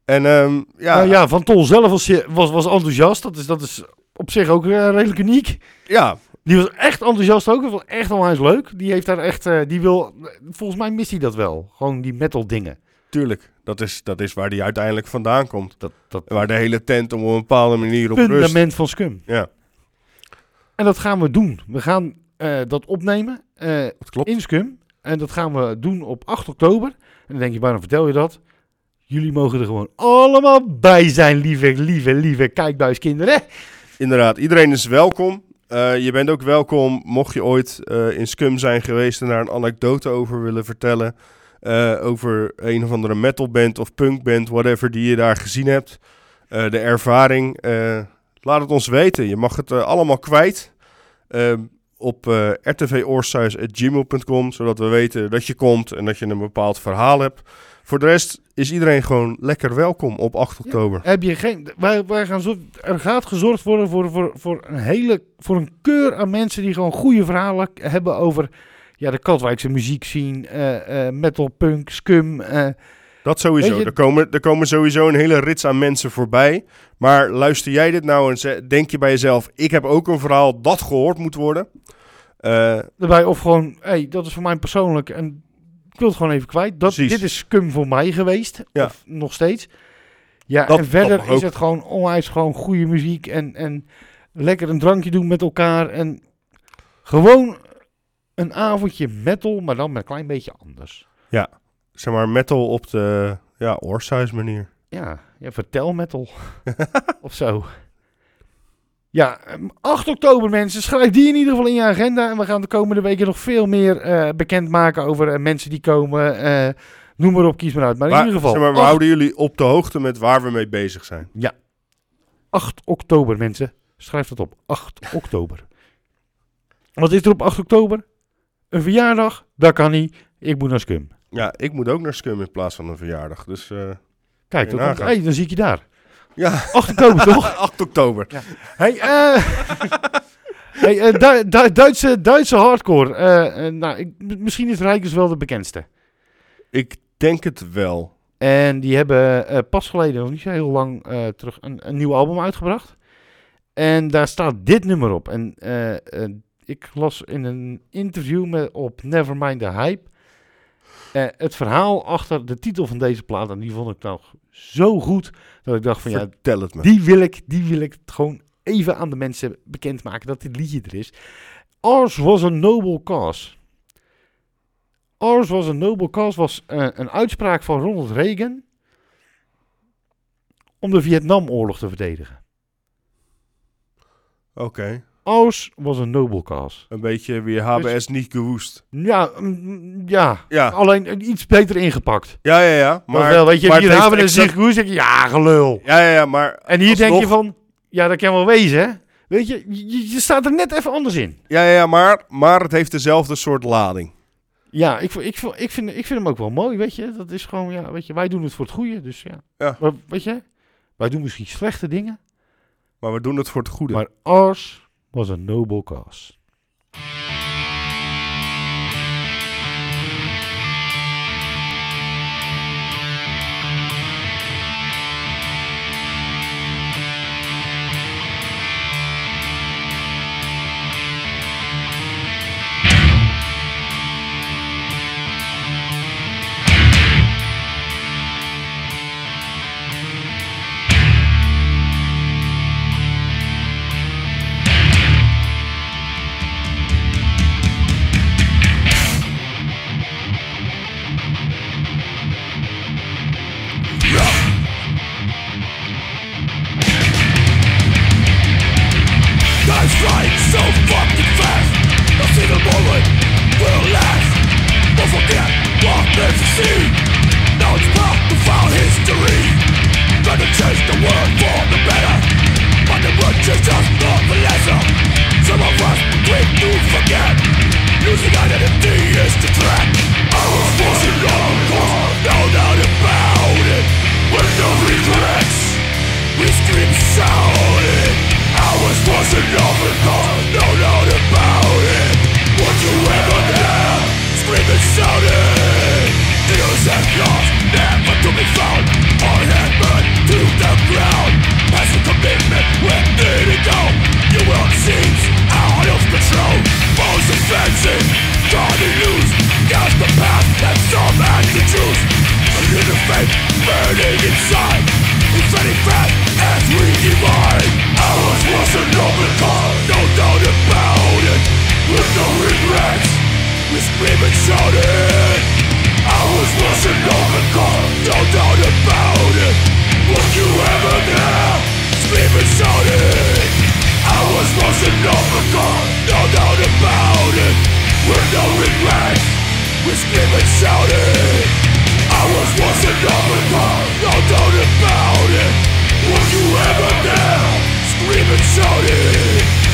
En ehm, ja, Nou ja, Van Tol zelf was, was, was enthousiast. Dat is, dat is op zich ook eh, redelijk uniek. ja, Die was echt enthousiast ook. Dat was echt onwijs leuk. Die heeft daar echt, eh, die wil, volgens mij mist hij dat wel. Gewoon die metal dingen. tuurlijk. Dat is, dat is waar die uiteindelijk vandaan komt. Dat, dat Waar de hele tent op een bepaalde manier op rust. fundament van Scum. Ja, En dat gaan we doen. We gaan eh, dat opnemen eh, dat klopt. in Scum. En dat gaan we doen op 8 oktober. En dan denk je, waarom vertel je dat? Jullie mogen er gewoon allemaal bij zijn, lieve, lieve, lieve kijkbuiskinderen. Inderdaad, iedereen is welkom. Eh, je bent ook welkom, mocht je ooit eh, in Scum zijn geweest en daar een anekdote over willen vertellen. eh, over een of andere metalband of punkband, whatever, die je daar gezien hebt. De ervaring. laat het ons weten. Je mag het allemaal kwijt. op rtvoorsuis.gmail.com, zodat we weten dat je komt en dat je een bepaald verhaal hebt. Voor de rest is iedereen gewoon lekker welkom op 8 oktober. Heb je geen, wij, wij gaan zo, er gaat gezorgd worden voor, voor, voor, een hele, voor een keur aan mensen die gewoon goede verhalen hebben over ja, de Katwijkse muziek zien, eh, eh, metal, punk, scum. eh, Dat sowieso. Je- Er, komen, er komen sowieso een hele rits aan mensen voorbij. Maar luister jij dit nou en denk je bij jezelf... ik heb ook een verhaal dat gehoord moet worden. Eh, Erbij of gewoon, hey, dat is voor mij persoonlijk en wil het gewoon even kwijt. Dat, Precies. dit is scum voor mij geweest, Ja. of nog steeds. Ja, Dat- en verder is het gewoon onwijs gewoon goede muziek en, en lekker een drankje doen met elkaar en gewoon een avondje metal, maar dan met een klein beetje anders. zeg maar metal op de ja, oorsize manier. Ja, ja vertel metal of zo. Ja, ehm, 8 oktober mensen, schrijf die in ieder geval in je agenda. En we gaan de komende weken nog veel meer eh bekendmaken over eh, mensen die komen. eh, noem maar op, kies maar uit. Maar in Maar, ieder geval, zeg maar, we 8 houden jullie op de hoogte met waar we mee bezig zijn. 8 oktober, mensen. Schrijf dat op. 8 oktober. Wat is er op 8 oktober? Een verjaardag? Dat kan niet. Ik moet naar Scum. Ja, ik moet ook naar Scum in plaats van een verjaardag. Dus Kijk, dan, hey, dan zie ik je daar. Ja, 8 oktober, toch? 8 oktober. Hey, eh hey, eh, Du- Du- Duitse, Duitse hardcore. Eh, eh, nou, ik, misschien is Rijkers wel de bekendste. Ik denk het wel. En die hebben eh, pas geleden, nog niet zo heel lang eh, terug, een, een nieuw album uitgebracht. En daar staat dit nummer op. En eh, eh, ik las in een interview met, op Nevermind the Hype eh, het verhaal achter de titel van deze plaat. En die vond ik nou zo goed dat ik dacht van ja, Vertel het me. die wil ik, die wil ik gewoon even aan de mensen bekendmaken dat dit liedje er is. Ours was a noble cause. Ours was a noble cause was eh, een uitspraak van Ronald Reagan om de Vietnamoorlog te verdedigen. Oké. Ours was a noble cause. Een beetje weer HBS niet gewoest. Ja, mm, ja. Ja, alleen eh, iets beter ingepakt. ja, ja. ja. Maar wel, weet je, maar hier een exact- zich goed, zeg je, ja, gelul. Ja, ja, ja, maar... En hier denk je van, ja, dat kan wel wezen, hè. Weet je, je, je staat er net even anders in. Ja, ja, ja, maar, maar het heeft dezelfde soort lading. Ja, ik, ik, ik, vind, ik vind hem ook wel mooi, weet je. Dat is gewoon, ja, weet je, wij doen het voor het goede, dus ja. Ja. Maar, weet je, wij doen misschien slechte dingen, Maar we doen het voor het goede. maar ours was a noble cause. So fucking fast. No single moment will last? Won't forget what lives to see. Now it's part to foul history. Gonna change the world for the better. But the world changes us not the Some of us quick to forget. Losing identity is the threat I was forcing on cause No doubt about it. With no regrets We scream and shout it. I was cause No doubt about it Would you ever dare Scream and shout it Innocent lost Never to be found Our burned to the ground commitment world seems out of control Gas the path And some and the truth A little burning inside Inflating fat as we divide No doubt about it. With no regrets We scream and shout it was No doubt about it. You ever dare Scream and shout it was No doubt about it. With no regrets We scream and shout it was No doubt about it. You ever We've been shouting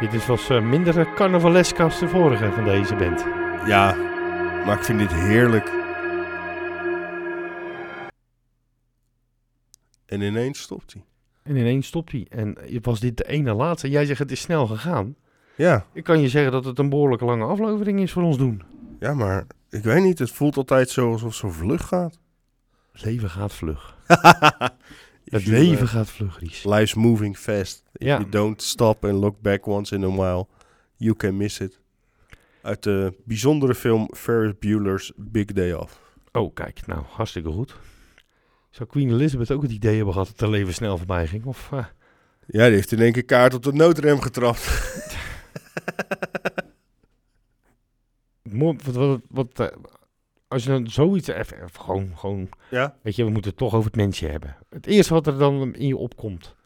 Dit is was eh, minder carnavalesk als de vorige van deze band. Ja, maar ik vind dit heerlijk. En ineens stopt hij. En ineens stopt hij. En was dit de ene laatste? Jij zegt het is snel gegaan. Ja, Ik kan je zeggen dat het een behoorlijk lange aflevering is voor ons doen. ja, maar ik weet niet. Het voelt altijd zo alsof het zo vlug gaat. Het leven gaat vlug. Het you, leven uh, gaat vlug, Ries. Life's moving fast. If Ja. you don't stop and look back once in a while, you can miss it. Uit de bijzondere film Ferris Bueller's Big Day Off. Oh, kijk. Nou, hartstikke goed. Zou Queen Elizabeth ook het idee hebben gehad dat het leven snel voorbij ging? Of, eh, Ja, die heeft in één keer kaart op de noodrem getrapt. wat, wat, wat, eh, als je dan zoiets... Even, even gewoon, gewoon... Ja, Weet je, we moeten het toch over het mensje hebben. Het eerste wat er dan in je opkomt.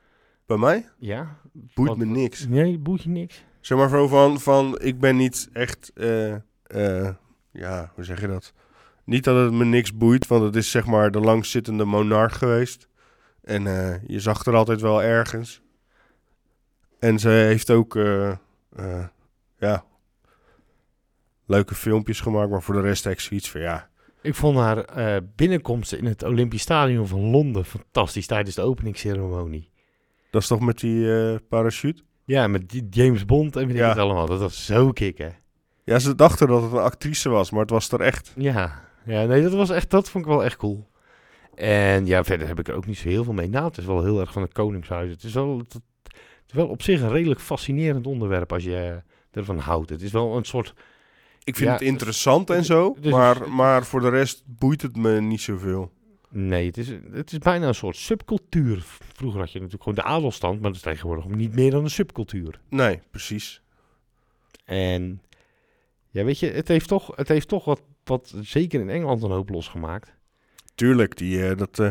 bij mij Ja? boeit Wat- me niks. Nee, boeit je niks? Zeg maar zo van, van ik ben niet echt, eh, eh, ja, hoe zeg je dat? Niet dat het me niks boeit, want het is zeg maar de langzittende monarch geweest. En eh, je zag er altijd wel ergens. En ze heeft ook, ja, leuke filmpjes gemaakt, maar voor de rest heb ik zoiets van, ja, Ik vond haar eh, binnenkomst in het Olympisch Stadion van Londen fantastisch tijdens de openingsceremonie. dat is toch met die eh, parachute? Ja, met die James Bond en weet ik Ja. het allemaal. Dat was zo kicken. Ja, ze dachten dat het een actrice was, maar het was er echt. Ja. ja, nee, dat was echt, dat vond ik wel echt cool. En ja, verder heb ik er ook niet zo heel veel mee. Nou, het is wel heel erg van het Koningshuis. Het is wel, het, het is wel op zich een redelijk fascinerend onderwerp als je ervan houdt. Het is wel een soort, Ik vind Ja, het interessant en zo, dus- maar, maar voor de rest boeit het me niet zoveel. nee, het is, het is bijna een soort subcultuur. Vroeger had je natuurlijk gewoon de adelstand, maar dat is tegenwoordig niet meer dan een subcultuur. Nee, precies. En ja, weet je, het heeft toch, het heeft toch wat, wat zeker in Engeland een hoop losgemaakt. Tuurlijk, die, eh, dat, eh,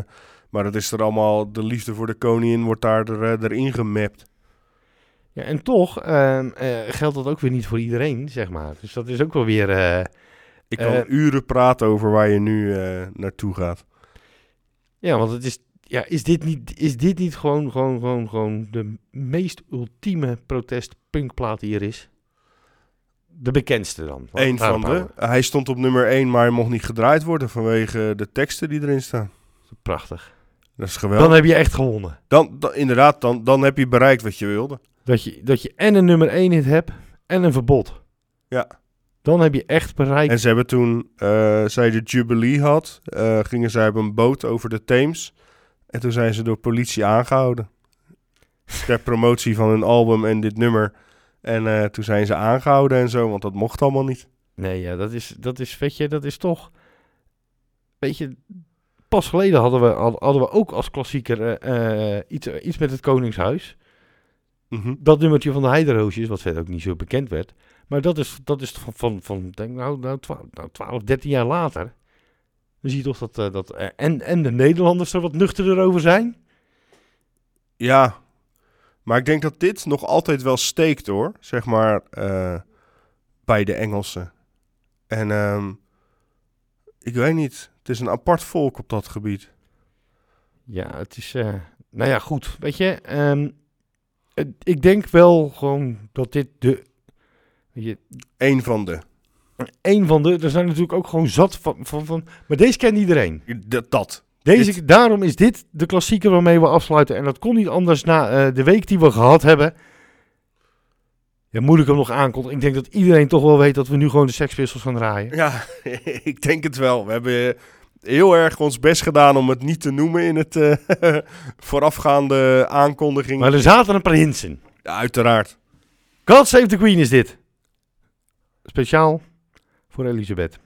maar dat is er allemaal, de liefde voor de koningin wordt daar er, eh, erin gemapt. Ja, en toch ehm, eh, geldt dat ook weer niet voor iedereen, zeg maar. Dus dat is ook wel weer... eh, Ik kan Eh, uren praten over waar je nu naartoe gaat. ja, want het is... Ja, is dit niet, is dit niet gewoon, gewoon, gewoon, gewoon de meest ultieme protest-punkplaat die er is? De bekendste dan. Eén van de. Hij stond op nummer 1, maar hij mocht niet gedraaid worden vanwege de teksten die erin staan. Prachtig. Dat is Dan geweldig. heb je echt gewonnen. Dan, dan, inderdaad, dan, dan heb je bereikt wat je wilde. Dat je, dat je en een nummer 1 hit hebt en een verbod. Ja. Dan heb je echt bereikt. En ze hebben toen, eh, zij de Jubilee had, eh, gingen zij op een boot over de Theems. En toen zijn ze door politie aangehouden. Ter promotie van hun album en dit nummer. En eh, toen zijn ze aangehouden en zo, want dat mocht allemaal niet. Nee, ja, dat is, dat is, weet je, dat is toch... Weet je, pas geleden hadden we, had- hadden we ook als klassieker iets, iets met het Koningshuis. Mhm. Dat nummertje van de Heideroosjes, wat verder ook niet zo bekend werd. Maar dat is, dat is van, van, van denk nou, nou, 12, nou, 12, 13 jaar later. Dan zie je toch dat, eh, dat eh, en, en de Nederlanders er wat nuchterder over zijn. Ja, maar ik denk dat dit nog altijd wel steekt hoor, zeg maar, eh, bij de Engelsen. En ehm, ik weet niet, het is een apart volk op dat gebied. Ja, het is, nou ja, goed. Weet je, ehm, ik denk wel gewoon dat dit de, je, Eén van de. een van de, er zijn natuurlijk ook gewoon zat van, van, van maar deze kent iedereen. Dat. dat. Deze, Dit- Daarom is dit de klassieker waarmee we afsluiten. En dat kon niet anders na eh, de week die we gehad hebben. Ja, moet ik hem nog aankondigen. Ik denk dat iedereen toch wel weet dat we nu gewoon de Sex Pistols gaan draaien. Ja, ik denk het wel. We hebben heel erg ons best gedaan om het niet te noemen in het eh, voorafgaande aankondiging. Maar er zaten een paar hints in. Ja, uiteraard. God Save the Queen is dit. Speciaal voor Elisabeth.